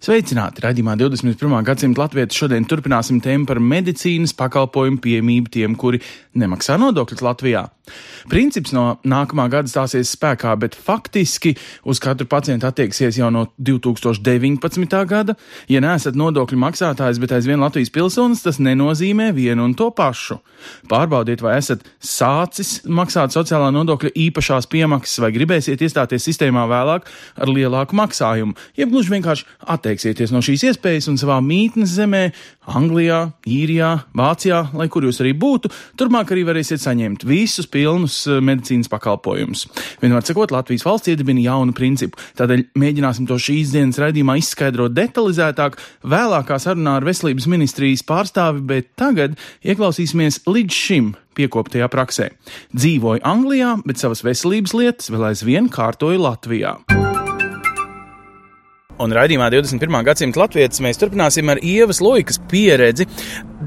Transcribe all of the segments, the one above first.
Sveicināti! Radījumā 21. gadsimta latviešu šodien turpināsim tēmu par medicīnas pakalpojumu pieejamību tiem, kuri nemaksā nodokļus Latvijā. Princips no nākamā gada stāsies spēkā, bet faktiski uz katru pacientu attieksies jau no 2019. gada. Ja neesat nodokļu maksātājs, bet aizvien Latvijas pilsonis, tas nenozīmē vienu un to pašu. Pārbaudiet, vai esat sācis maksāt sociālā nodokļa īpašās piemaksas, vai gribēsiet iestāties sistēmā vēlāk ar lielāku maksājumu, jeb gluži vienkārši atteiksieties no šīs iespējas un savā mītnes zemē, Anglijā, Īrijā, Vācijā, lai kur jūs arī būtu, turpmāk arī varēsiet saņemt visus pilnus eh, medicīnas pakalpojumus. Vienmēr sakot, Latvijas valsts iedibina jaunu principu, tādēļ mēģināsim to šīs dienas raidījumā izskaidrot detalizētāk, vēlākā sarunā ar veselības ministrijas pārstāvi, bet tagad ieklausīsimies līdz šim piekoptajā praksē. Dzīvoju Anglijā, bet savas veselības lietas vēl aizvien kārtoju Latvijā. Un raidījumā 21. gadsimta latviešu mēs turpināsim ar Ievas Loikas pieredzi.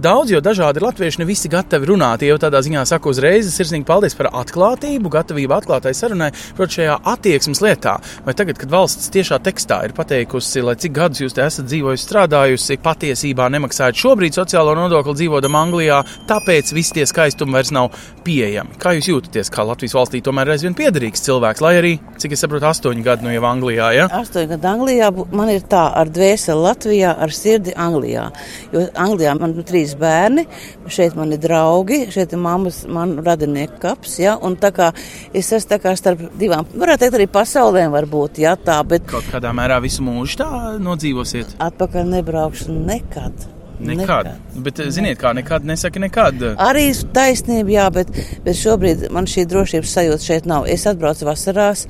Daudz jau dažādi latvieši ne visi gatavi runāt. Jau tādā ziņā saku uzreiz sirsnīgi paldies par atklātību, gatavību atklātai sarunai, proti, šajā attieksmes lietā. Vai tagad, kad valsts tiešā tekstā ir pateikusi, lai cik gadus jūs esat dzīvojusi, strādājusi, patiesībā nemaksājat šobrīd sociālo nodokli dzīvodam Anglijā, tāpēc visi tie skaistumi vairs nav pieejami. Kā jūs jūtaties, kā Latvijas valstī tomēr aizvien piederīgs cilvēks, lai arī, cik es saprotu, astoņi gadi no jau Anglijā, ja? Astoņi gadi Anglijā, man ir tā ar dvēseli Latvijā, ar sirdi Anglijā. Jo Anglijā man ir trīs bērni, šeit man ir draugi, šeit ir mammas, man radinieku kaps, ja, un tā kā es esmu tā kā starp divām, varētu teikt arī pasaulēm varbūt, ja tā, bet Kaut kādā mērā visu mūžu tā nodzīvosiet. atpakaļ nebraukšu nekad. Nekad. Bet, eh, ziniet, kā nekad nesaka nekad. Arī taisnība, jā, bet, bet šobrīd man šī drošības sajūta šeit nav. Es atbraucu vasarās,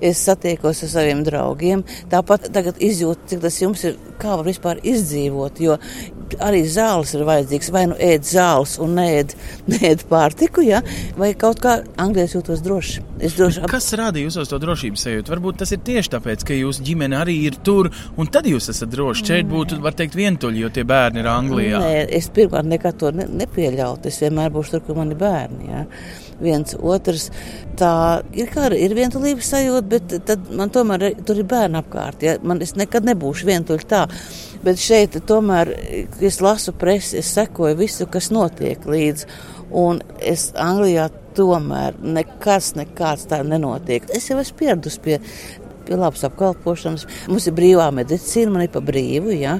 es satiekos ar saviem draugiem. Tāpat tagad izjūtu, cik tas jums ir, kā var vispār izdzīvot, jo arī zāles ir vajadzīgas. Vai nu ēd zāles un neēd, neēd pārtiku, ja? vai kaut kā Anglijā jūtos droši. Droši ap... Kas radīja jūs to drošības sajūtu? Varbūt tas ir tieši tāpēc, ka jūsu ģimene arī ir tur, un tad jūs esat droši. Šeit būtu, var teikt, vientuļi, jo tie bērni ir Anglijā. Nē, es pirmkārt nekad to ne, nepieļautu. Es vienmēr būšu tur, kur mani bērni. Ja? Viens otrs. Tā ir kā ir vientulības sajūta, bet tad man tomēr tur ir bērni apkārt. Ja? Man, es nekad nebūšu vientuļi tā. Bet šeit tomēr es lasu presi, es sekoju visu, kas notiek līdzi. Un es Anglijā tomēr nekas, nekāds tā nenotiek. Es jau esmu pieradusi pie pie labas apkalpošanas. Mums ir brīvā medicīna, man ir pa brīvu. Ja.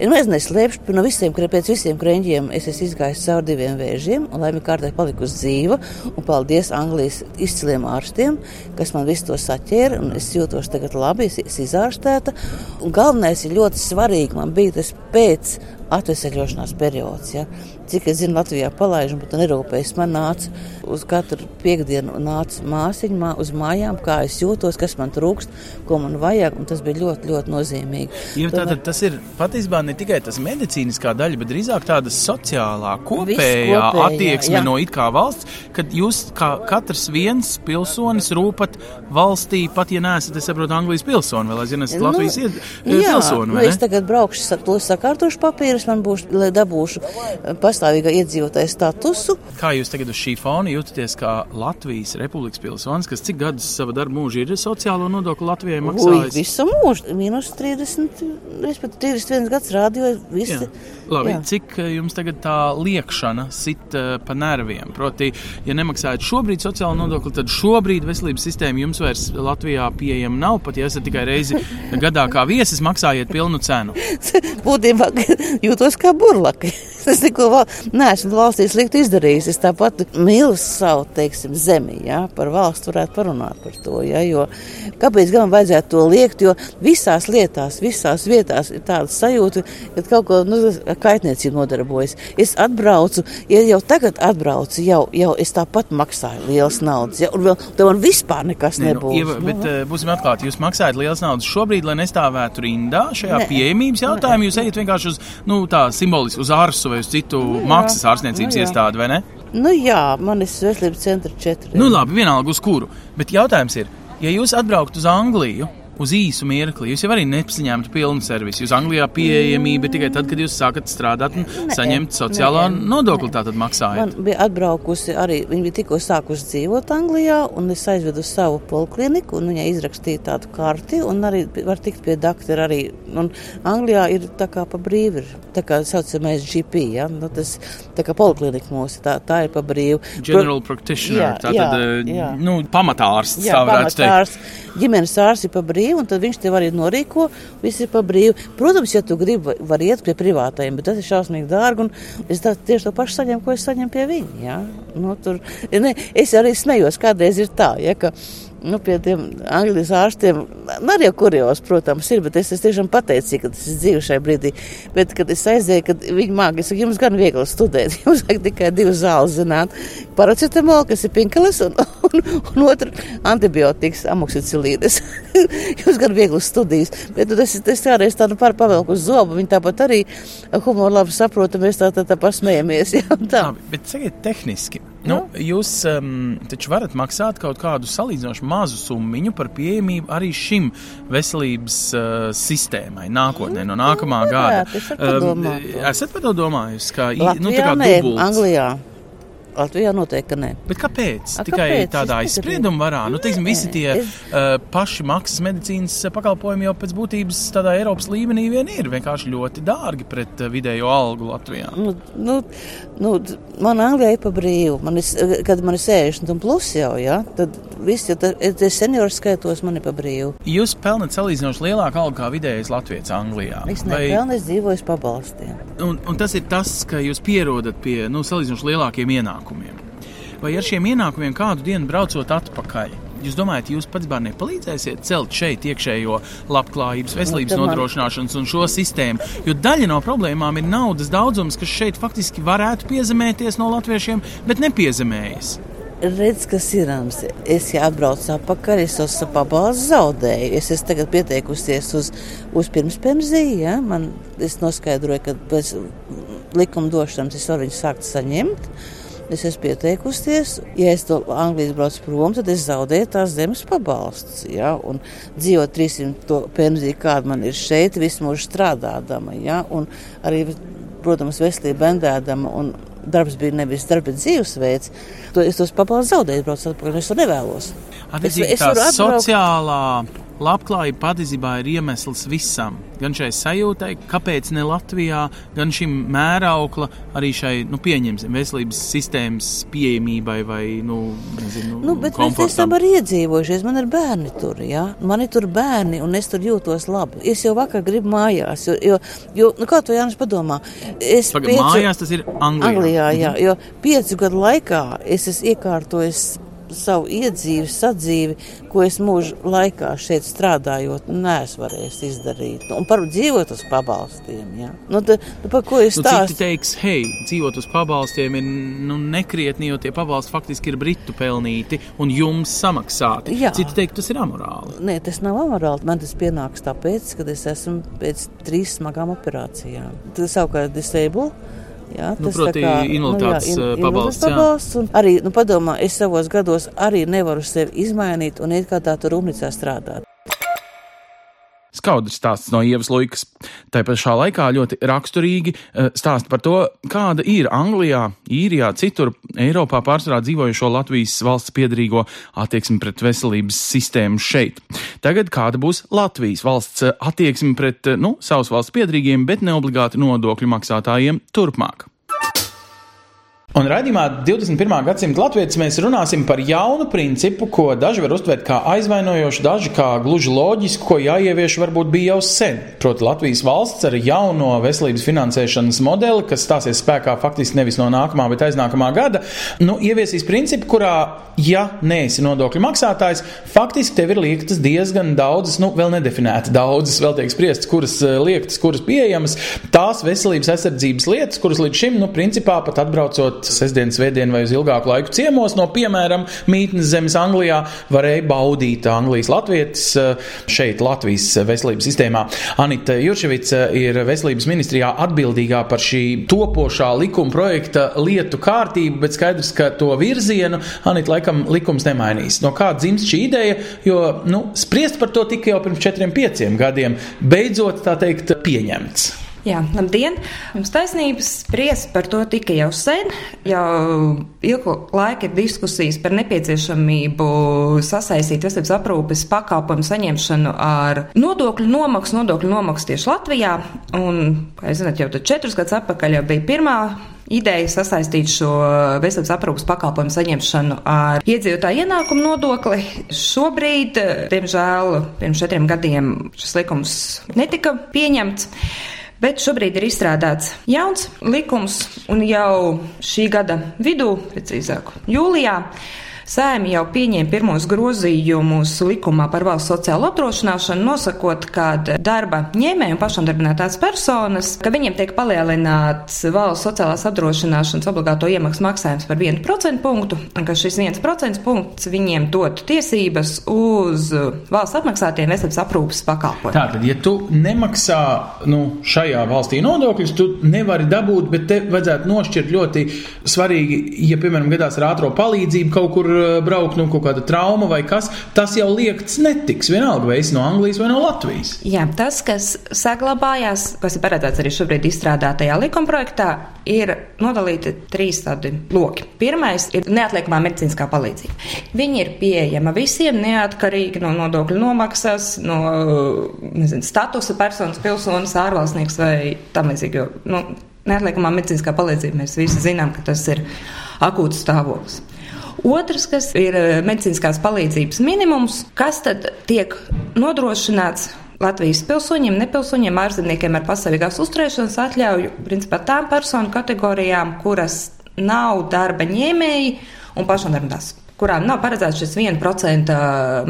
Nu, es neslēpšu, no visiem, pēc visiem krenģiem es esmu izgājis cauri diviem vēžiem, un laimīgi kārtīgi palikusi dzīva. Un paldies Anglijas izciliem ārstiem, kas man visu to saķēra, es jūtos tagad labi, es esmu izārstēta. Un galvenais ir ļoti svarīgi, man bija tas pēc atvesaļošanās periods. Ja. Cik es zinu, Latvijā palaižu, bet nerūpējas. Man nāca uz katru piekdienu, nāca māsiņa mā, uz mājām, kā es jūtos, kas man trūkst, ko man vajag, un tas bija ļoti, ļoti nozīmīgi. Ja, tātad tas ir patiesībā ne tikai tas medicīniskā daļa, bet drīzāk tāda sociālā, kopējā kopējā, attieksme jā. no it kā valsts, kad jūs kā katrs viens pilsonis rūpat valstī, pat ja neesat, es saprotu, Anglijas pilsoni, vēl aizvien esat Latvijas ied, Nu, jā, pilsoni. nu, vai es tagad braukšu, to sakārtošu papīrus, man būs, lai dabūšu eh, pastāvīgā iedzīvotāja statusu. Kā jūs tagad uz šī fona jūtaties kā Latvijas republikas pilsonis, kas cik gadus sava darba mūža ir sociālo nodokli Latvijai Ui, maksājis? visu mūžu, mīnus 30, respektīvi 31 gads rādīja, visi. Jā. Labi, Jā. cik eh, jums tagad tā liekšana sit uh, pa nerviem? Proti, ja nemaksājat šobrīd sociālo nodokli, tad šobrīd veselības sistēma jums vairs Latvijā pieejama nav. Pat ja esat tikai reizi gadā kā viesis, maksājiet pilnu cenu. Būtībā jūtos kā burlaka. es neko val, neesmu valstī slikti izdarījis. Es tāpat mīlu savu, teiksim, zemi, ja, par valstu varētu parunāt par to, ja, jo kāpēc gan vajadzētu to liekt, jo visās lietās, visās vietās ir tāda sajūta, ka kaut ko, nu, kaitniecību nodarbojas. Es atbraucu, ja jau tagad atbraucu, jau, jau es tāpat maksāju liels naudas, ja, un vēl tev man vispār nekas Nē, nebūs. Nu, Ieva, bet Nu, uh, būsim atklāti, jūs maksājat liels naudas šobrīd, lai nestāvētu rindā šajā Nē. pieejamības jautājumā. Jūs ejat vienkārši uz, nu, tā simboliski uz ārstu vai uz citu maksas ārstniecības Nu, jā. iestādi, vai ne? nu jā, man ir veselības centra četri. Nu, labi, vienalga uz kuru. Bet jautājums ir, ja jūs atbrauktu uz Angliju. Uz īsu mirkli jūs jau arī nesaņemtu pilnu servisu. Jūs Anglijā pieejamība ir tikai tad, kad jūs sākat strādāt un saņemt sociālā nē, nodokli. Tātad maksājat. Man bija atbraukusi arī, viņa bija tikko sākusi dzīvot Anglijā, un es aizvedu savu polikliniku, un viņai izrakstīja tādu karti, un arī var tikt pie doktora arī. Un Anglijā ir tā kā pa brīvi, ir tā kā saucamais GP, ja? nu, tas tā kā poliklinika mūsu, tā, tā ir pa brīvu. General practitioner, Jā, tātad jā, eh, jā. nu, pamatārsts. Jā, tā varētu teikt. pamatārs, ģimenes ārsts ir pa brīvu, un tad viņš tev arī norīko, viss ir pa brīvu. Protams, ja tu gribi, var iet pie privātajiem, bet tas ir šausmīgi dārgi, un es tā, tieši to pašu saņemu, ko es saņemu pie viņa. Ja? Nu, tur, ne, es arī smējos, kādreiz ir tā, ja, ka nu, pie tiem Anglijas ārstiem, arī kurjos, protams, ir, bet es esmu tiešām pateicīga, ka tas ir dzīve šai brīdī. Bet, kad es aizēju, kad viņi es saku, jums gan viegli studēt, jums vajag tikai divas zāles zināt. Paracetamol, kas ir pinkelis, un, un, un otru antibiotikas, amoxicilīdes. jums gan viegli studijas. Bet nu, tas, tas kādreiz tādu par pavelku uz zobu, viņi tāpat arī humoru labi saprota, mēs tā, tā, tā pasmējamies. Jā, tā. Labi, bet sakiet, tehniski. Nu, jūs um, taču varat maksāt kaut kādu salīdzinoši mazu summu par pieejamību arī šim veselības uh, sistēmai nākotnē, no nākamā Nu, gada. esat par to domājis? Kā, i- nu, tā Latvijā kā. Anglijā. Latvijā noteikti, nē. Bet kāpēc? A, Tikai kāpēc? tādā Es izsprieduma varā. Nu, teiksim, visi tie es- uh, paši maksas medicīnas pakalpojumi jau pēc būtības tādā Eiropas līmenī vien ir vienkārši ļoti dārgi pret uh, vidējo algu Latvijā. Nu, nu, nu, man Anglijā ir pa brīvu. Man ir, kad man ir 60 un plus jau, ja, tad viss, ja tas ir seniors skaitos, man ir pa brīvu. Jūs pelnāt salīdzinoši lielāku algu kā vidējais Latvijas Anglijā. Es Vai- nepelnu, es dzīvoju pabalstiem. Un, un tas ir tas, ka jūs pierodat pie nu, salīdzinoši lielākiem ienākumiem. Vai ar šiem ienākumiem kādu dienu braucot atpakaļ? Jūs domājat, jūs pats bērnam nepalīdzēsiet celt šeit iekšējo labklājības, veselības Nu, man- nodrošināšanas un šo sistēmu? Jo daļa no problēmām ir naudas daudzums, kas šeit faktiski varētu piezemēties no latviešiem, bet nepiezemējas. Redz, kas ir rams. Es jau atbraucu atpakaļ, es tos pabalstu zaudēju. Es esmu tagad pieteikusies uz, uz pirmspensiju. Ja? Man, es noskaidroju, ka pēc likuma došanas es varu viņu sākt saņemt. Es esmu pieteikusies, ja es to Anglijas braucu prom, tad es zaudēju tās zemes pabalstus. Ja? Un dzīvot 300 to pensiju, kāda man ir šeit, visu mūžu strādādama. Ja? Un arī, protams, veselība bendēdama. Un darbs bija nevis darbs, bet dzīvesveids. To, es tos pabalstus zaudēju, braucu atpakaļ, es to nevēlos. Attiecīgi, es tā varu atbraukt- sociālā labklājība patiesībā ir iemesls visam. Gan šai sajūtai, kāpēc ne Latvijā, gan šim mēraukla, arī šai, nu, pieņemsim, veselības sistēmas pieejamībai vai, nu, nezinu, Nu, bet mēs komfortam. esam arī iedzīvojušies. Man ir bērni tur, ja? man ir tur bērni, un es tur jūtos labi. Es jau vakar gribu mājās, jo, jo, jo nu, kā to Jānis padomā? Es Pagad, mājās tas ir Anglijā. Anglijā, jā, jo piecu gadu laikā es esmu iekārtojis savu iedzīvi, sadzīvi, ko es mūžu laikā šeit strādājot, neesmu varējis izdarīt. Nu, un par dzīvot uz pabalstiem. Ja? Nu, tad, nu, par ko es Nu, citi stāstu? teiks, hei, dzīvot uz pabalstiem ir nu, nekrietni, jo tie pabalsti faktiski ir britu pelnīti un jums samaksāti. Jā. Citi teiks, tas ir amorāli. Nē, tas nav amorāli. Man tas pienāks tāpēc, ka es esmu pēc trīs smagām operācijām. Tas savukārt disable. Jā, Nu, tas proti, tā kā, invaliditātes, in- eh, invaliditātes pabalsts, jā. pabalsts. un Arī, nu, padomā, es savos gados arī nevaru sevi izmainīt un iet kā tā tur rūpnīcā strādāt. Skaudrs stāsts no Ievas Luikas. Tā pašā laikā ļoti raksturīgi eh, stāsta par to, kāda ir Anglijā, Īrijā, citur Eiropā pārsvarā dzīvojošo Latvijas valsts piedarīgo attieksme pret veselības sistēmu šeit. Tagad kāda būs Latvijas valsts eh, attieksme pret, eh, nu, savas valsts piedarīgiem, bet neobligāti nodokļu maksātājiem turpmāk. Un raidījumā 21. gadsimta latvijas mēs runāsim par jaunu principu, ko daži var uztvert kā aizvainojošu, daži kā gluži loģisku, ko jāievieš varbūt bija jau sen. Proti, Latvijas valsts ar jauno veselības finansēšanas modeli, kas stāsies spēkā faktiski nevis no nākamā, bet aiznākamā gada, nu, ieviesīs principu, kurā, ja neesi nodokļu maksātājs, faktiski tev ir liektas diezgan daudzas, nu, vēl nedefinētas daudzas, vēl tiek spriestas, kuras eh, liektas, kuras pieejamas, tās veselības aizsardzības lietas, kuras līdz šim, nu, principā pat atbraucot sestdienas, svētdien vai uz ilgāku laiku ciemos no, piemēram, mītnes zemes Anglijā, varēja baudīt Anglijas latvietis eh, šeit, Latvijas veselības sistēmā. Anita Jurčevica ir veselības ministrijā atbildīgā par šī topošā likuma projekta lietu kārtību, bet skaidrs, ka to virzienu Anita laikam likums nemainīs. No kā dzimst šī ideja, jo nu, spriest par to tika jau pirms četriem, pieciem gadiem, beidzot tā teikt pieņemts. Jā, labdien! Jums taisnības spriest par to tika jau sen. Jau ilgu laiku ir diskusijas par nepieciešamību sasaistīt veselības aprūpes pakalpojumu saņemšanu ar nodokļu nomaksu, nodokļu nomaksu tieši Latvijā. Un, kā jūs zināt, jau četrus gadus atpakaļ jau bija pirmā ideja sasaistīt šo veselības aprūpas pakalpojumu saņemšanu ar iedzīvotāju ienākumu nodokli. Šobrīd, diemžēl, pirms četriem gadiem šis likums netika pieņemts. Bet šobrīd ir izstrādāts jauns likums, un jau šī gada vidū, precīzāk, jūlijā, Sēmi jau pieņēma pirmos grozījumus likumā par valsts sociālo apdrošināšanu, nosakot, ka darba ņēmēji un pašamdarbinātās personas, ka viņiem tiek palielināts valsts sociālās apdrošināšanas obligāto iemaksu maksājums par 1% punktu, un ka šis 1% punkts viņiem dod tiesības uz valsts apmaksātiem veselības aprūpas pakalpojumiem. Tātad, ja tu nemaksā nu, šajā valstī nodokļus, tu nevari dabūt, bet te vajadzētu nošķirt ļoti svarīgi, ja, piemēram, gadās ar ātro palīdzību kaut kur braukt, nu, kaut kāda trauma vai kas, tas jau liekts netiks. Vienalga, vai esi no Anglijas vai no Latvijas. Jā, tas, kas saglabājās, kas ir paredzēts arī šobrīd izstrādātajā likumprojektā, ir nodalīti trīs tādi loki. Pirmais ir neatliekamā medicīniskā palīdzība. Viņa ir pieejama visiem, neatkarīgi no nodokļu nomaksas, no nezinu, statusa personas, pilsonis, ārvalstnieks vai tam līdzīgi. Nu, Neatliekamā medicīniskā palīdzība mēs visi zinām, ka tas ir akūts stāvoklis. Otrs, kas ir eh, medicīniskās palīdzības minimums, kas tad tiek nodrošināts Latvijas pilsoņiem, nepilsoņiem, ārzemniekiem ar pastāvīgās uzturēšanas atļauju, principā tām personu kategorijām, kuras nav darba ņēmēji un pašnodarbinātās kurām nav paredzēts šis 1%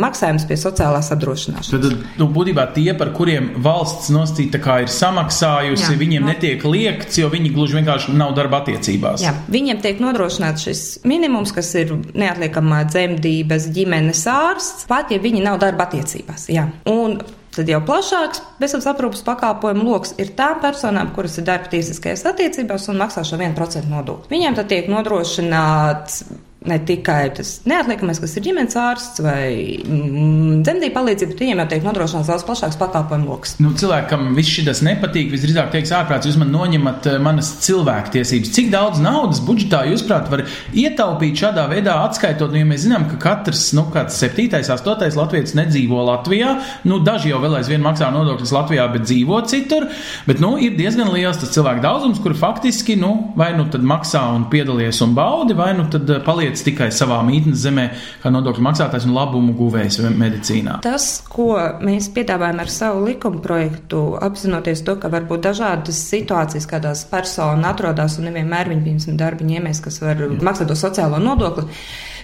maksājums pie sociālās apdrošināšanas. Tad, nu, būtībā tie, par kuriem valsts nosacīta kā ir samaksājusi, Jā, viņiem no. netiek liekts, jo viņi gluži vienkārši nav darba attiecībās. Jā, viņiem tiek nodrošināts šis minimums, kas ir neatliekamā dzemdības ģimenes ārsts, pat ja viņi nav darba attiecībās. Jā. Un Tad jau plašāks veselības aprūpas pakalpojumu lokus ir tām personām, kuras ir darba tiesiskajās attiecībās un maksā šo 1% nodokli. Viņiem tad tiek nodrošināts ne tikai tas neatliekamais, kas ir ģimenes ārsts vai mm, dzemdību palīdzība, bet viņiem jau tiek nodrošināts daudz plašāks pakalpojumu lokus. Nu, cilvēkam viss šis nepatīk, visdrīzāk teiks ārprāts, jūs man noņemat eh, manas cilvēktiesības. Cik daudz naudas budžetā jūs, prāt, var ietaupīt šādā veidā atskaitot, nu, ja mēs zinām, ka katrs, nu, kāds septītais, astotais latviečs nedzīvo Latvijā, nu, daži jau vēl aizvien maksā nodokļus Latvijā, bet dzīvo citur, bet, nu, ir diezgan liels tas cilvēku daudzums, kuri faktiski, nu, vai nu tad maksā un piedalies un baudi, vai nu tad eh, paliec tikai savā mītnes zemē, kā nodokļu maksātājs un labumu guvējs medicīnā. Tas, ko mēs piedāvājam ar savu likuma projektu, apzinoties to, ka var būt dažādas situācijas, kādās persona atrodas un nevienmēr viņi, piemēram, darba ņēmējs, kas var maksāt to sociālo nodokli.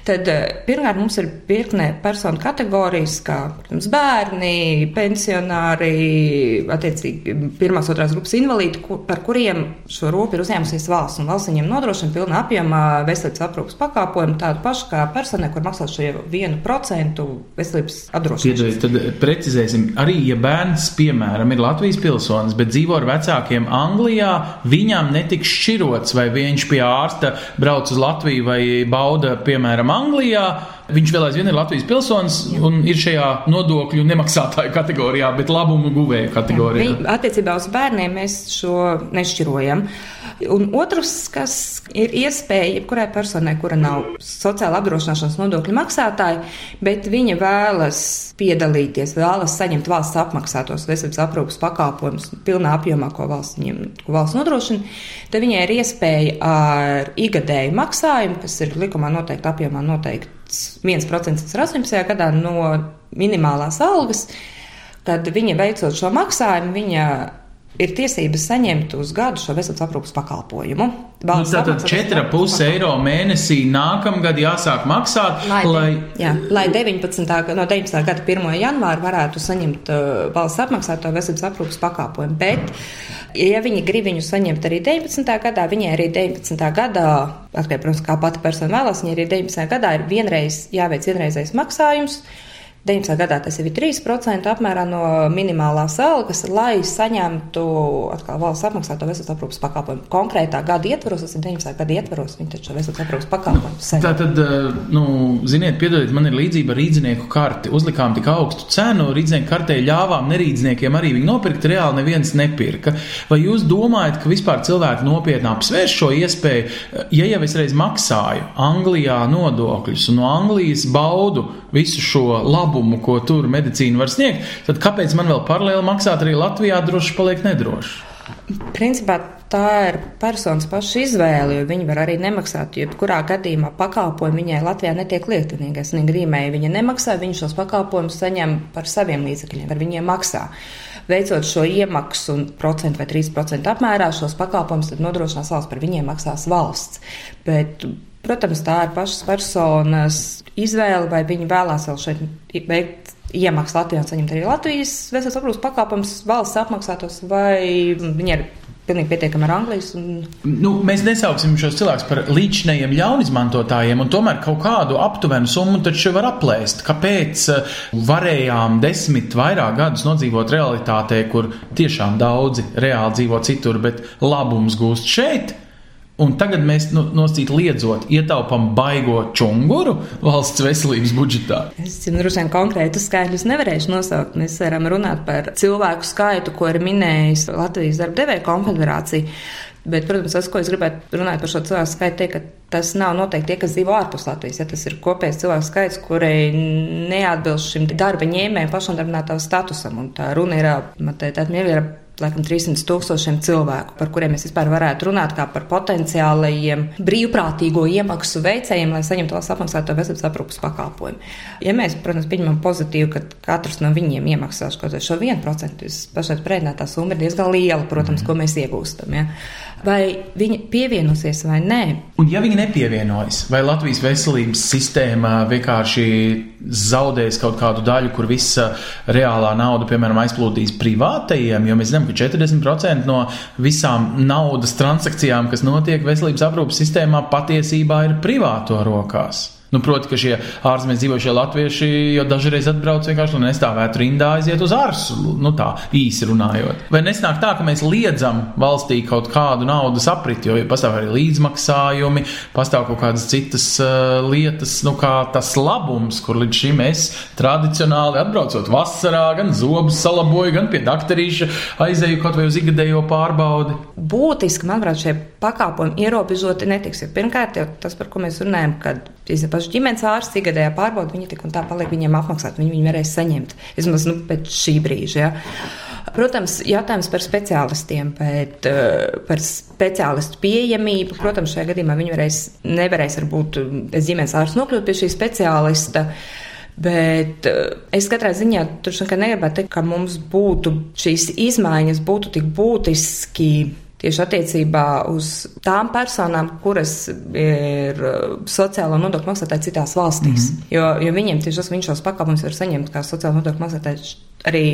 Tad eh, pirmkārt mums ir virkne personu kategorijas, kā protams, bērni, pensionāri, attiecīgi pirmās, otrās grupas invalīdi, kur, par kuriem šo rūpi ir uzņēmusies valsts. Un valsts viņiem nodrošina pilnā apjomā veselības aprūpas pakāpojumu tādu pašu kā personai, kur maksā šo vienu procentu veselības apdrošināšanu. Tad precizēsim, arī ja bērns, piemēram, ir Latvijas pilsonis, bet dzīvo ar vecākiem Anglijā, viņam netiks šķirots, vai viņš pie ārsta brauc uz Latviju vai bauda, piemēram, Anglijā Viņš vēl aizvien ir Latvijas pilsonis un ir šajā nodokļu nemaksātāju kategorijā, bet labumu guvēju kategorijā. Viņi, attiecībā uz bērniem mēs šo nešķirojam. Un otrs, kas ir iespēja jebkurai personai, kura nav sociāla apdrošināšanas nodokļu maksātāja, bet viņa vēlas piedalīties, vēlas saņemt valsts apmaksātos veselības aprūpas pakalpojumus pilnā apjomā, ko valsts, viņiem, ko valsts nodrošina, tad viņai ir iespēja ar igadēju maksājumu, kas ir likumā noteikti apjomā noteikts 1% 18. gadā no minimālās algas, kad viņa veicot šo maksājumu, viņa ir tiesības saņemt uz gadu šo veselības aprūpas pakalpojumu. Nu, tātad 4,5 eiro mēnesī nākamgad jāsāk maksāt, Lai, lai, jā, lai 19. ga- no 19. gada 1. janvāra varētu saņemt uh, valsts apmaksāto veselības aprūpas pakalpojumu. Bet, ja viņi grib viņu saņemt arī 19. gadā, viņai arī 19. gadā, atkarībā, protams, kā pati persona vēlas, viņai arī 19. gadā ir vienreiz jāveic vienreizējs maksājums. 19. gadā tas ir 3% apmērā no minimālās algas, lai saņemtu atkal valsts apmaksāto veselības aprūpas pakalpojumu. Konkrētā gada ietvaros, tas ir 19. gada ietvaros, viņi taču veselības aprūpas pakalpojumu saņem. Tā tad, eh, nu, ziniet, piedodiet, man ir līdzība ar rīznieku karti. Uzlikām tik augstu cenu, rīznieku kartē ļāvām nerīzniekiem arī viņu nopirkt, reāli neviens nepirka. Vai jūs domājat, ka vispār cilvēki nopietni apsvērš šo iespēju, eh, ja jau es reiz maksāju Anglijā nodokļus un no Anglijas baudu visu šo labumu, ko tur medicīna var sniegt, tad kāpēc man vēl paralēli maksāt arī Latvijā droši paliek nedroši? Principā tā ir personas paša izvēle, jo viņi var arī nemaksāt. Jebkurā gadījumā pakalpojumi viņai Latvijā netiek liekti. Vienīgais grīmēji viņa nemaksā, viņi šos pakalpojumus saņem par saviem līdzekļiem, par viņiem maksā. Veicot šo iemaksu procentu vai 3% apmērā šos pakalpojumus nodrošinās valsts, par viņiem maksās valsts. Bet, protams, tā ir pašas personas izvēle, vai viņi vēlās vēl šeit veikt iemaksu Latvijā un saņemt arī Latvijas veselības aprūpas pakalpojumus valsts apmaksātos, vai viņi ir pilnīgi pietiekami ar Anglijas. Un... Nu, mēs nesauksim šos cilvēkus par līdzinējiem ļaunizmantotājiem, un tomēr kaut kādu aptuvenu summu taču var aplēst. Kāpēc eh, varējām desmit vairāk gadus nodzīvot realitātē, kur tiešām daudzi reāli dzīvo citur, bet labums gūst šeit? Un tagad mēs nu, nosīt liedzot, ietaupām baigo čunguru valsts veselības budžetā. Es droši vien konkrētus skaitļus nevarēšu nosaukt. Mēs varam runāt par cilvēku skaitu, ko ir minējis Latvijas darba devēja konfederācija. Bet, protams, tas, ko es gribētu runāt par šo cilvēku skaitu, teikt, ka tas nav noteikti tie, kas dzīvo ārpus Latvijas. Ja tas ir kopējs cilvēku skaits, kurai neatbilst šim darba ņēmējiem pašnodarbinātā statusam. Un tā runa ir, man te tā ir laikam 300 tūkstošiem cilvēku, par kuriem mēs vispār varētu runāt kā par potenciālajiem brīvprātīgo iemaksu veicējiem, lai saņemtu valsts apmaksāto veselības aprūpas pakalpojumu. Ja mēs, protams, pieņemam pozitīvi, ka katrs no viņiem iemaksās kaut ko šo 1%, tas pašais prēdinātā summa ir diezgan liela, protams, ko mēs iegūstam. Ja. Vai viņi pievienosies vai nē? Un ja viņi nepievienojas, vai Latvijas veselības sistēma vienkārši zaudēs kaut kādu daļu, kur visa reālā nauda, piemēram, aizplūdīs privātajiem, jo mēs zinām, ka 40% no visām naudas transakcijām, kas notiek veselības aprūpas sistēmā, patiesībā ir privāto rokās. Nu, proti, ka šie ārzemēs dzīvošie latvieši jau dažreiz atbrauc vienkārši, lai nestāvētu rindā, aiziet uz ārstu, nu tā īsi runājot. Vai nesnāk tā, ka mēs liedzam valstī kaut kādu naudas apriti, jo pastāv arī līdzmaksājumi, pastāv kaut kādas citas uh, lietas, nu kā tas labums, kur līdz šim es tradicionāli atbraucot vasarā, gan zobus salaboju, gan pie daktarīša aizēju kaut vai uz ikgadējo pārbaudi. Būtiski, manuprāt, šie pakalpojumi ierobežoti netiks. Pirmkārt, jau tas, par ko mēs runājam, kad paši ģimenes ārsts ikgadējā pārbauda, viņi tik un tā paliek viņiem apmaksāt, viņi viņu varēs saņemt. Vismaz nu, pēc šī brīža. Ja. Protams, jautājums par speciālistiem, bet, uh, par speciālistu pieejamību. Protams, šajā gadījumā viņi varēs, nevarēs varbūt bez ģimenes ārsta nokļūt pie šī speciālista. Bet uh, es katrā ziņā tur negribētu teikt, ka mums būtu šīs izmaiņas būtu tik būtiski tieši attiecībā uz tām personām, kuras ir sociālo nodokļu maksātāji citās valstīs. Mm -hmm. jo, jo viņiem tieši tas, viņš šos pakalpojumus var saņemt kā sociālo nodokļu maksātāji arī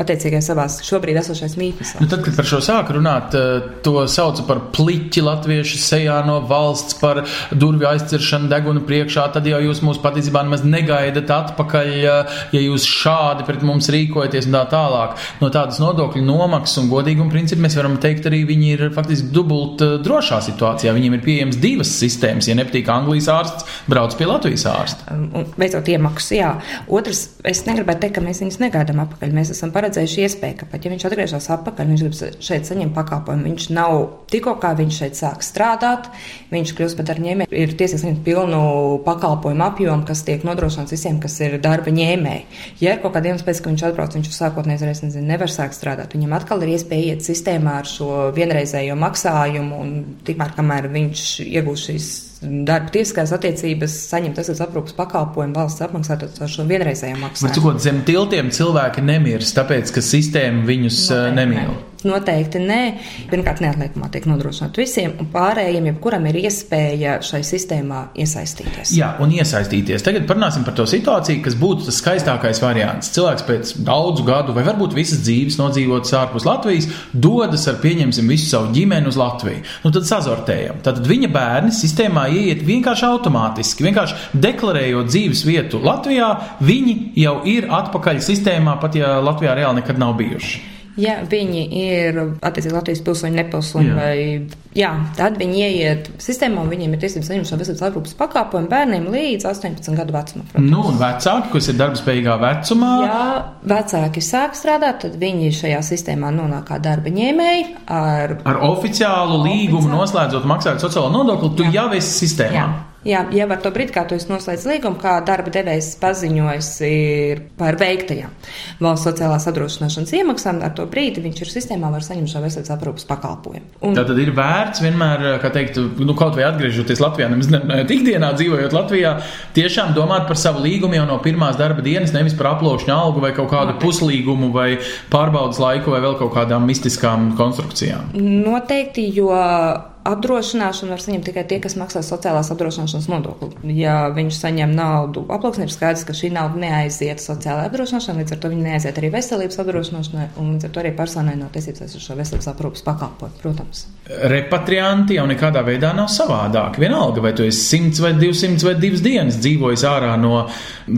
attiecīgais savās šobrīd esošais mītnes. Nu, tad, kad par šo sāku runāt, eh, to sauca par pliķi latviešu sejā no valsts, par durvju aizciršanu deguna priekšā, tad jau jūs mūs patiesībā nemaz negaidat atpakaļ, ja jūs šādi pret mums rīkojaties un tā tālāk. No tādas nodokļu nomaksas un godīguma principa mēs varam teikt, arī viņi ir faktiski dubult eh, drošā situācijā. Viņiem ir pieejams divas sistēmas. Ja nepatīk Anglijas ārsts, brauc pie Latvijas ārsta. Un veicot iemaksas, jā. Otrs, es negribētu teikt, ka mēs viņus negaidām atpakaļ. Mēs esam paredzējuši iespēju, ka pat ja viņš atgriežas atpakaļ, viņš grib šeit saņemt pakalpojumu. Viņš nav tikko kā viņš šeit sāk strādāt, viņš kļūst par darba ņēmēju, ir tiesīgs saņemt pilnu pakalpojumu apjomu, kas tiek nodrošināts visiem, kas ir darba ņēmēji. Ja ir kaut kāda iemesla pēc, ka viņš atbrauc, viņš sākotnēji reiz nezinu, nevar sākt strādāt, viņam atkal ir iespēja iet sistēmā ar šo vienreizējo maksājumu, un tikmēr, kamēr viņš iegūs šīs darba tiesiskās attiecības, saņemt tas aprūpas pakalpojumu valsts apmaksātot ar šo vienreizējo Bet maksājumu. cikot zem tiltiem cilvēki nemirst, tāpēc, ka sistēma viņus uh, nemīl. Noteikti nē. Pirmkārt, neatliekamā tiek nodrošināta visiem, un pārējiem, jebkuram ir iespēja šai sistēmā iesaistīties. Jā, un iesaistīties. Tagad parunāsim par to situāciju, kas būtu tas skaistākais variants. Cilvēks pēc daudzu gadu, vai varbūt visas dzīves nodzīvotas ārpus Latvijas, dodas ar, pieņemsim, visu savu ģimeni uz Latviju. Nu, tad sazortējam. Tad viņa bērni sistēmā ieiet vienkārši automātiski. Vienkārši deklarējot dzīves vietu Latvijā, viņi jau ir atpakaļ sistēmā, pat ja Latvijā reāli nekad nav bijuši. Ja viņi ir attiecīgi Latvijas pilsoņi, nepilsoņi, Jā. vai jā, tad viņi ieiet sistēmā, un viņiem ir tiesības saņemt šo veselības aprūpas pakāpojumu bērniem līdz 18 gadu vecumam. protams. Nu, un vecāki, kas ir darbspējīgā vecumā, Ja vecāki sāk strādāt, tad viņi šajā sistēmā nonāk kā darba ņēmēji ar ar oficiālu līgumu Oficiāli. noslēdzot maksājot sociālo nodokli, tu jau esi sistēmā. Jā. Jā, jau ar to brīdi, kā tu esi noslēdzis līgumu, kā darba devējs paziņojis ir par veiktajām valsts sociālās apdrošināšanas iemaksām, ar to brīdi viņš ir sistēmā, var saņemt šo veselības aprūpas pakalpojumu. Un, Tā tad ir vērts vienmēr, kā teikt, nu, kaut vai atgriežoties Latvijā, nemaz ne- ne ikdienā dzīvojot Latvijā, tiešām domāt par savu līgumu jau no pirmās darba dienas, nevis par aploksņa algu vai kaut kādu puslīgumu vai pārbaudas laiku vai vēl kaut kādām mistiskām konstrukcijām. Noteikti, jo apdrošināšanu var saņemt tikai tie, kas maksā sociālās apdrošināšanas nodokli. Ja viņš saņem naudu aploksnē, ir skaidrs, ka šī nauda neaiziet sociālajā apdrošināšanā, līdz ar to viņa neaiziet arī veselības apdrošināšanai, un līdz ar to arī personai nav tiesības uz šo veselības aprūpas pakalpojumu, protams. Repatrianti jau nekādā veidā nav savādāki. Vienalga, vai tu esi 100 vai 200 vai 2 dienas dzīvojis ārā no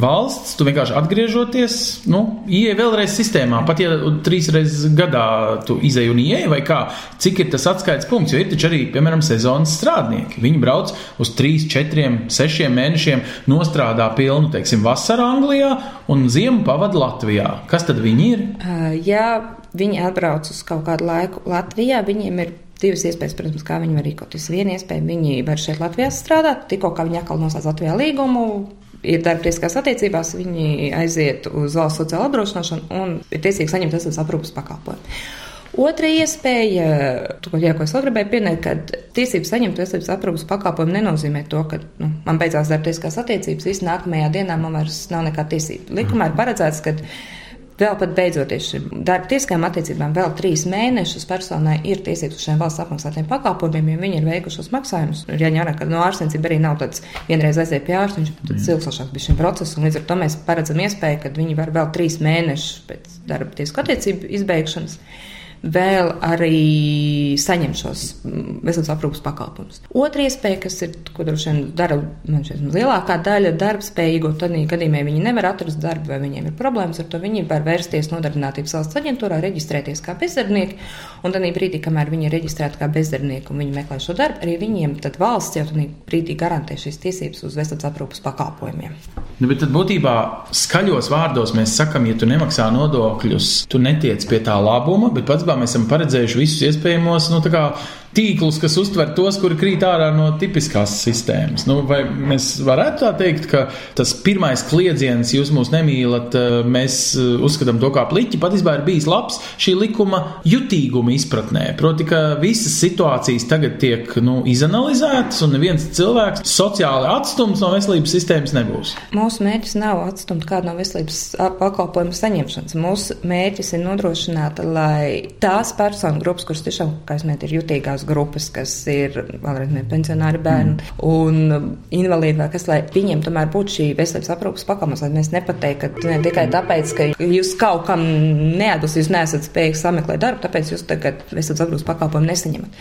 valsts, tu vienkārši atgriežoties, nu, ieej vēlreiz sistēmā. Pat ja trīs reizes gadā tu izēj un ieej, vai kā, cik ir tas atskaites punkts, jo ir taču arī, piemēram, sezonas strādnieki. Viņi brauc uz 3, 4, 6 mēnešiem, nostrādā pilnu, teiksim, vasaru Anglijā un ziemu pavada Latvijā. Kas tad viņi ir? Uh, Ja viņi atbrauc uz kaut kādu laiku Latvijā, viņiem ir divas iespējas, protams, kā viņi var rīkoties. Viena iespēja, viņi var šeit Latvijā strādāt, tikko kā viņi atkal noslēdz Latvijā līgumu. Ir darbtieskās attiecībās, viņi aiziet uz valsts sociālo apdrošināšanu un ir tiesīgi saņemt veselības aprūpas pakalpojumu. Otra iespēja, to, jā, ko es vēl gribēju pieminēt, ka tiesības saņemt veselības aprūpas pakalpojumu nenozīmē to, ka nu, man beidzās darbtieskās attiecības, visu nākamajā dienā man vairs nav nekāda tiesība. Likumā ir paredzēts, ka Vēl pat beidzoties šīm darba tieskajām attiecībām, vēl trīs mēnešus personai ir tiesības uz šiem valsts apmaksātiem pakalpojumiem, ja viņi ir veikušos maksājumus. Ir jāņem vērā, ka no ārstniecība arī nav tāds vienreiz aiziet pie ārsta, viņš ir ilgstošāks bija šim procesam, un līdz ar to mēs paredzam iespēju, ka viņi var vēl trīs mēnešus pēc darba tiesku attiecību izbeigšanas vēl arī saņemt šos mm, veselības aprūpas pakalpojumus. Otra iespēja, kas ir, ko droši vien dara šeit lielākā daļa darbspējīgo, tad gadījumā viņi nevar atrast darbu vai viņiem ir problēmas, ar to viņi var vērsties nodarbinātības valsts aģentūrā, reģistrēties kā bezdarbnieki, un tad brīdī, kamēr viņi ir reģistrēti kā bezdarbnieki un viņi meklē šo darbu, arī viņiem tad valsts jau tajā brīdī garantē šīs tiesības uz veselības aprūpas pakalpojumiem. Nu, bet tad būtībā skaļos vārdos mēs sakām, ja tu nemaksā nodokļus, tu netiec pie tā labuma, bet pats mēs esam paredzējuši visus iespējamos nu, kā, tīklus, kas uztver tos, kuri krīt ārā no tipiskās sistēmas. Nu, vai mēs varētu tā teikt, ka tas pirmais kliedziens, jūs mūs nemīlat, mēs uzskatām to kā pliķi, patiesībā ir bijis labs šī likuma jutīguma izpratnē. Proti, ka visas situācijas tagad tiek nu, izanalizētas un neviens cilvēks sociāli atstumts no veselības sistēmas nebūs. Mūsu mērķis nav atstumt kādu no veselības pakalpojumu saņemšanas. Mūsu mērķis ir nodrošināt, lai tās personu grupas, kuras tiešām, kā es minēju, ir jutīgās vājākās grupas, kas ir vēlreiz pensionāri bērni mm. un invalīdi vai kas, lai viņiem tomēr būtu šī veselības aprūpas pakalpojums, lai mēs nepateiktu, ka ne tikai tāpēc, ka jūs kaut kam neatbilst, jūs neesat spējīgi sameklēt darbu, tāpēc jūs tagad veselības aprūpas pakalpojumu nesaņemat.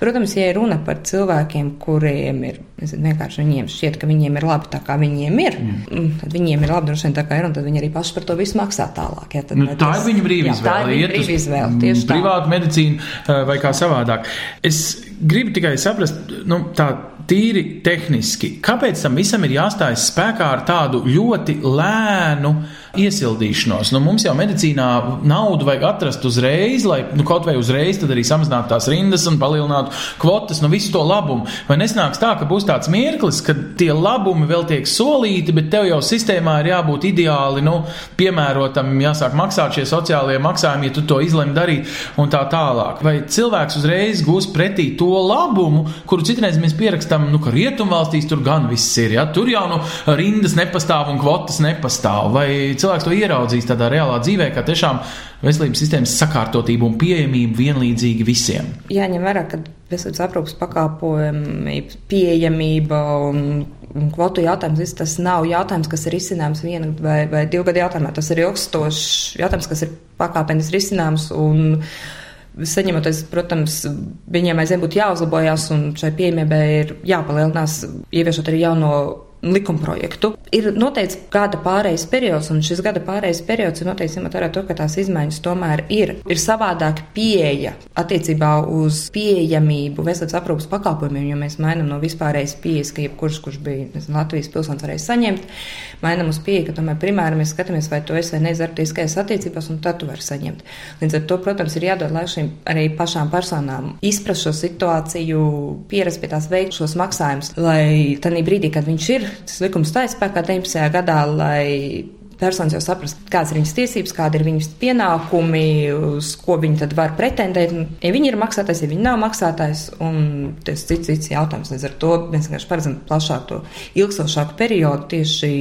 Protams, ja runa par cilvēkiem, kuriem ir, nezinu, vienkārši viņiem šķiet, ka viņiem ir labi tā, kā viņiem ir, mm. tad viņiem ir labi droši vien tā, kā ir, un tad viņi arī paši par to visu maksā tālāk. Ja, nu, tā ir viņa brīvība izvēle. Tā ir viņa brīvība izvēle. Tieši tā. Privāta medicīna eh, vai kā savādāk. Es gribu tikai saprast, nu, tā tīri tehniski, kāpēc tam visam ir jāstājas spēkā ar tādu ļoti lēnu iesildīšanos. Nu, mums jau medicīnā naudu vajag atrast uzreiz, lai nu, kaut vai uzreiz arī samazinātu tās rindas un palielinātu kvotas, nu visu to labumu. Vai nesnāks tā, ka būs tāds mirklis, kad tie labumi vēl tiek solīti, bet tev jau sistēmā ir jābūt ideāli nu, piemērotam, jāsāk maksāt šie sociālie maksājumi, ja tu to izlemi darīt un tā tālāk. Vai cilvēks uzreiz gūs pretī to labumu, kuru citreiz mēs pierakstam, nu, ka rietumvalstīs tur gan viss ir, ja tur jau nu rindas nepastāv un kvotas nepastāv. Vai cilvēks to ieraudzīs tādā reālā dzīvē, kā tiešām veselības sistēmas sakārtotību un pieejamību vienlīdzīgi visiem. Jāņem vērā, ka veselības aprūpas pakāpojumi, pieejamība un, un kvotu jautājums, tas nav jautājums, kas ir izcināms viena vai, vai divu gadu jautājumā. Tas ir ilgstošs jautājums, kas ir pakāpenis risināms. Un, Saņemoties, protams, viņiem aizvien būtu jāuzlabojas, un šai pieejamībai ir jāpalielinās, ieviešot arī jauno likumprojektu. Ir noteikts gada pārejas periods, un šis gada pārejas periods ir noteikts ņemot vērā to, ka tās izmaiņas tomēr ir. Ir savādāk pieeja attiecībā uz pieejamību veselības aprūpas pakalpojumiem, jo mēs mainām no vispārējas pieejas, ka jebkurš, kurš bija nezinu, Latvijas pilsonis, varēja saņemt, mainām uz pieeju, ka tomēr primāri mēs skatāmies, vai tu esi vai nezartiskajās attiecībās, un tad tu vari saņemt. Līdz ar to, protams, ir jādod lai šīm arī pašām personām izprast šo situāciju, pierast pie tās veikt šos maksājumus, lai tādā brīdī, kad viņš ir tas likums stājas spēkā 19. gadā, lai personas jau saprast, kādas ir viņas tiesības, kādi ir viņas pienākumi, uz ko viņi tad var pretendēt. Ja viņi ir maksātājs, ja viņi nav maksātājs, un tas cits, cits jautājums. Līdz ar to mēs vienkārši paredzam plašāku, ilgstošāku periodu tieši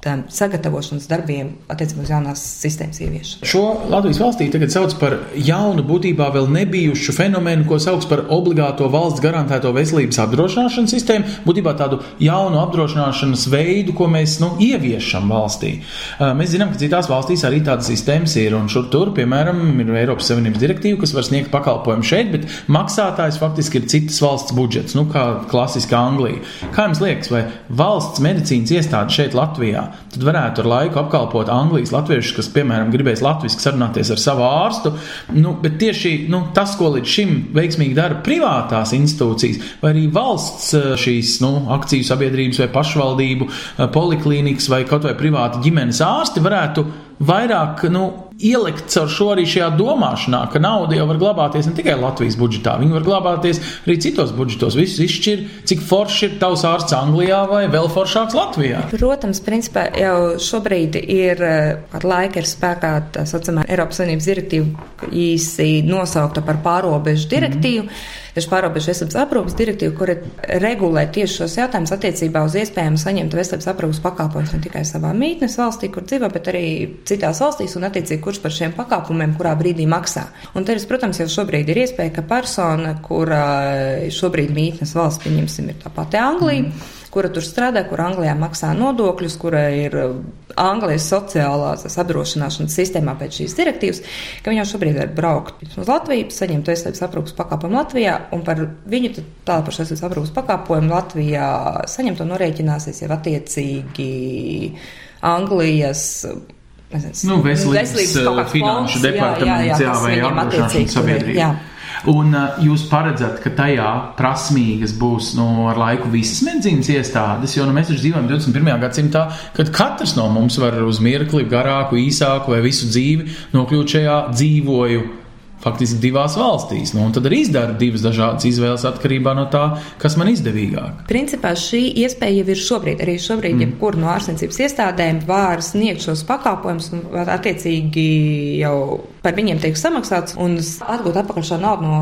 tām sagatavošanas darbiem attiecībā uz jaunās sistēmas ieviešanu. Šo Latvijas valstī tagad sauc par jaunu, būtībā vēl nebijušu fenomenu, ko sauc par obligāto valsts garantēto veselības apdrošināšanas sistēmu, būtībā tādu jaunu apdrošināšanas veidu, ko mēs nu, ieviešam valstī. Mēs zinām, ka citās valstīs arī tādas sistēmas ir, un šur tur, piemēram, ir Eiropas Savienības direktīva, kas var sniegt pakalpojumu šeit, bet maksātājs faktiski ir citas valsts budžets, nu, kā klasiski Anglija. Kā jums liekas, vai valsts medicīnas iestāde šeit Latvijā tad varētu ar laiku apkalpot Anglijas latviešus, kas, piemēram, gribēs latviešu sarunāties ar savu ārstu. Nu, bet tieši nu, tas, ko līdz šim veiksmīgi dara privātās institūcijas, vai arī valsts eh, šīs nu, akciju sabiedrības vai pašvaldību eh, poliklīnikas vai kaut vai privāti ģimenes ārsti varētu vairāk nu, ielikt caur šo arī šajā domāšanā, ka nauda jau var glabāties ne tikai Latvijas budžetā, viņa var glabāties arī citos budžetos. Viss izšķir, cik foršs ir tavs ārsts Anglijā vai vēl foršāks Latvijā. Protams, principā jau šobrīd ir ar laika ir spēkā tā saucamā Eiropas Savienības direktīva, īsi nosaukta par pārobežu direktīvu. Mm -hmm tieši pārobežu veselības aprūpas direktīvu, kura regulē tieši šos jautājumus attiecībā uz iespējamu saņemt veselības aprūpas pakalpojumus ne tikai savā mītnes valstī, kur dzīvo, bet arī citās valstīs un attiecīgi kurš par šiem pakalpojumiem kurā brīdī maksā. Un te, protams, jau šobrīd ir iespēja, ka persona, kura šobrīd mītnes valsts, pieņemsim, ir tā pati Anglija. Mm kura tur strādā, kur Anglijā maksā nodokļus, kura ir uh, Anglijas sociālās apdrošināšanas sistēmā pēc šīs direktīvas, ka viņi jau šobrīd var braukt uz Latviju, saņemt veselības aprūpas pakāpojumu Latvijā, un par viņu tālāk par veselības aprūpas pakāpojumu Latvijā saņemt un norēķināsies jau attiecīgi Anglijas nezinu, nu, veselības, veselības finanšu departaments, jā, jā, jā, vai apdrošināšanas sabiedrība. Jā. Un uh, jūs paredzat, ka tajā prasmīgas būs nu, ar laiku visas medicīnas iestādes, jo nu, mēs taču dzīvojam 21. gadsimtā, kad katrs no mums var uz mirkli garāku, īsāku vai visu dzīvi nokļūt šajā dzīvoju faktiski divās valstīs. Nu, tad arī izdara divas dažādas izvēles atkarībā no tā, kas man izdevīgāk. Principā šī iespēja jau ir šobrīd. Arī šobrīd, mm. jebkur no ārstniecības iestādēm var sniegt šos pakalpojumus un attiecīgi jau par viņiem tiek samaksāts un atgūt atpakaļ šo naudu no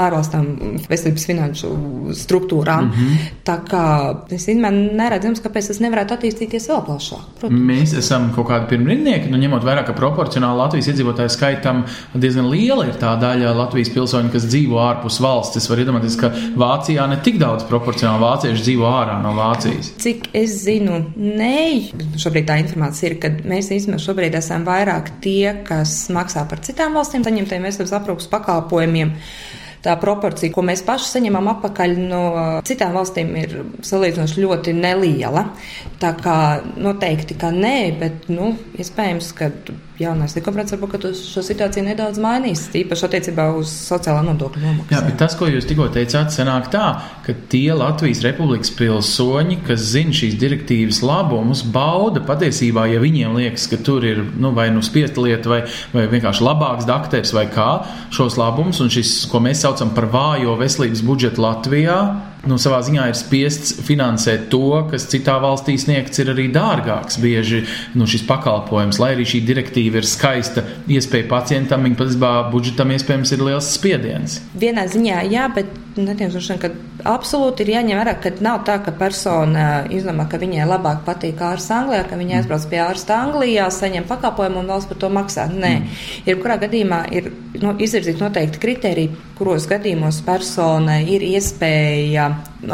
ārvalstām veselības finanšu struktūrām. Mm -hmm. Tā kā es neredzu, kāpēc tas nevarētu attīstīties vēl plašāk. Protams. Mēs esam kaut kādi pirmrindnieki, nu, ņemot vērā, ka proporcionāli Latvijas iedzīvotāju skaitam diezgan liela ir ir tā daļa Latvijas pilsoņu, kas dzīvo ārpus valsts. Es varu iedomāties, ka Vācijā ne tik daudz proporcionāli vācieši dzīvo ārā no Vācijas. Cik es zinu, nē, šobrīd tā informācija ir, ka mēs īstenībā šobrīd esam vairāk tie, kas maksā par citām valstīm saņemtajiem veselības aprūpas pakalpojumiem. Tā proporcija, ko mēs paši saņemam atpakaļ no citām valstīm, ir salīdzinoši ļoti neliela. Tā kā noteikti, ka nē, bet nu, iespējams, ka jaunais likumprāts varbūt šo situāciju nedaudz mainīs, īpaši attiecībā uz sociālā nodokļu nomaksu. Jā, bet tas, ko jūs tikko teicāt, sanāk tā, ka tie Latvijas Republikas pilsoņi, kas zina šīs direktīvas labumus, bauda patiesībā, ja viņiem liekas, ka tur ir nu, vai nu spiesta lieta, vai, vai vienkārši labāks dakteris vai kā šos labumus, un šis, ko mēs saucam par vājo veselības budžetu Latvijā, nu, savā ziņā ir spiests finansēt to, kas citā valstī sniegts ir arī dārgāks. Bieži nu, šis pakalpojums, lai arī šī direktīva ir skaista iespēja pacientam, viņa patiesībā budžetam iespējams ir liels spiediens. Vienā ziņā jā, bet netiešām, ka absolūti ir jāņem vērā, ka nav tā, ka persona izlemē, ka viņai labāk patīk ārsts Anglijā, ka viņa aizbrauc pie ārsta Anglijā, saņem pakalpojumu un valsts par to maksā. Nē, mm. jebkurā gadījumā ir nu, izvirzīti noteikti kriteriji, kuros gadījumos persona ir iespēja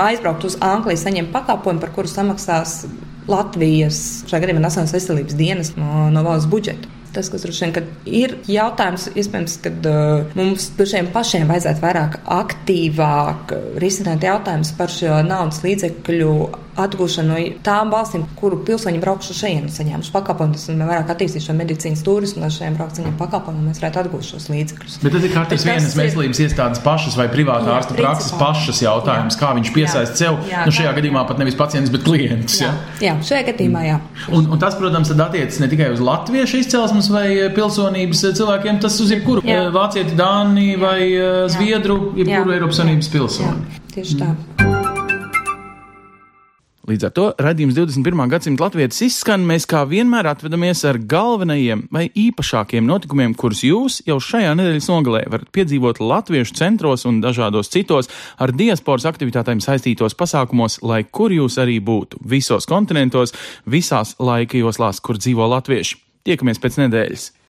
aizbraukt uz Angliju, saņemt pakalpojumu, par kuru samaksās Latvijas, šajā gadījumā Nacionālās veselības dienas no, valsts budžeta. Tas, kas droši vien ir jautājums, iespējams, ka uh, mums pašiem pašiem vajadzētu vairāk aktīvāk risināt jautājumus par šo naudas līdzekļu atgūšanu no tām valstīm, kuru pilsoņi braukšu šeit, saņēmuši pakalpojumus, un vairāk attīstīt šo medicīnas turismu, lai šiem braukt saņemt pakalpojumus, mēs varētu atgūt šos līdzekļus. Bet tad ir katrs vienas veselības iestādes pašas vai privāta ārsta prakses pašas jautājums, jā. kā viņš piesaist sev, jā, nu šajā gadījumā pat nevis pacients, bet klients. Jā, jā. jā šajā gadījumā jā. Un, un tas, protams, attiecas ne tikai uz latviešu izcelsmes vai pilsonības cilvēkiem, tas uz jebkuru vācieti, dāni vai zviedru, jebkuru Eiropas Savienības pilsoni. Tieši tā. Mm. Līdz ar to raidījums 21. gadsimta latviešu izskan. Mēs kā vienmēr atvedamies ar galvenajiem vai īpašākiem notikumiem, kurus jūs jau šajā nedēļas nogalē varat piedzīvot latviešu centros un dažādos citos ar diasporas aktivitātēm saistītos pasākumos, lai kur jūs arī būtu, visos kontinentos, visās laika joslās, kur dzīvo latvieši. Tiekamies pēc nedēļas!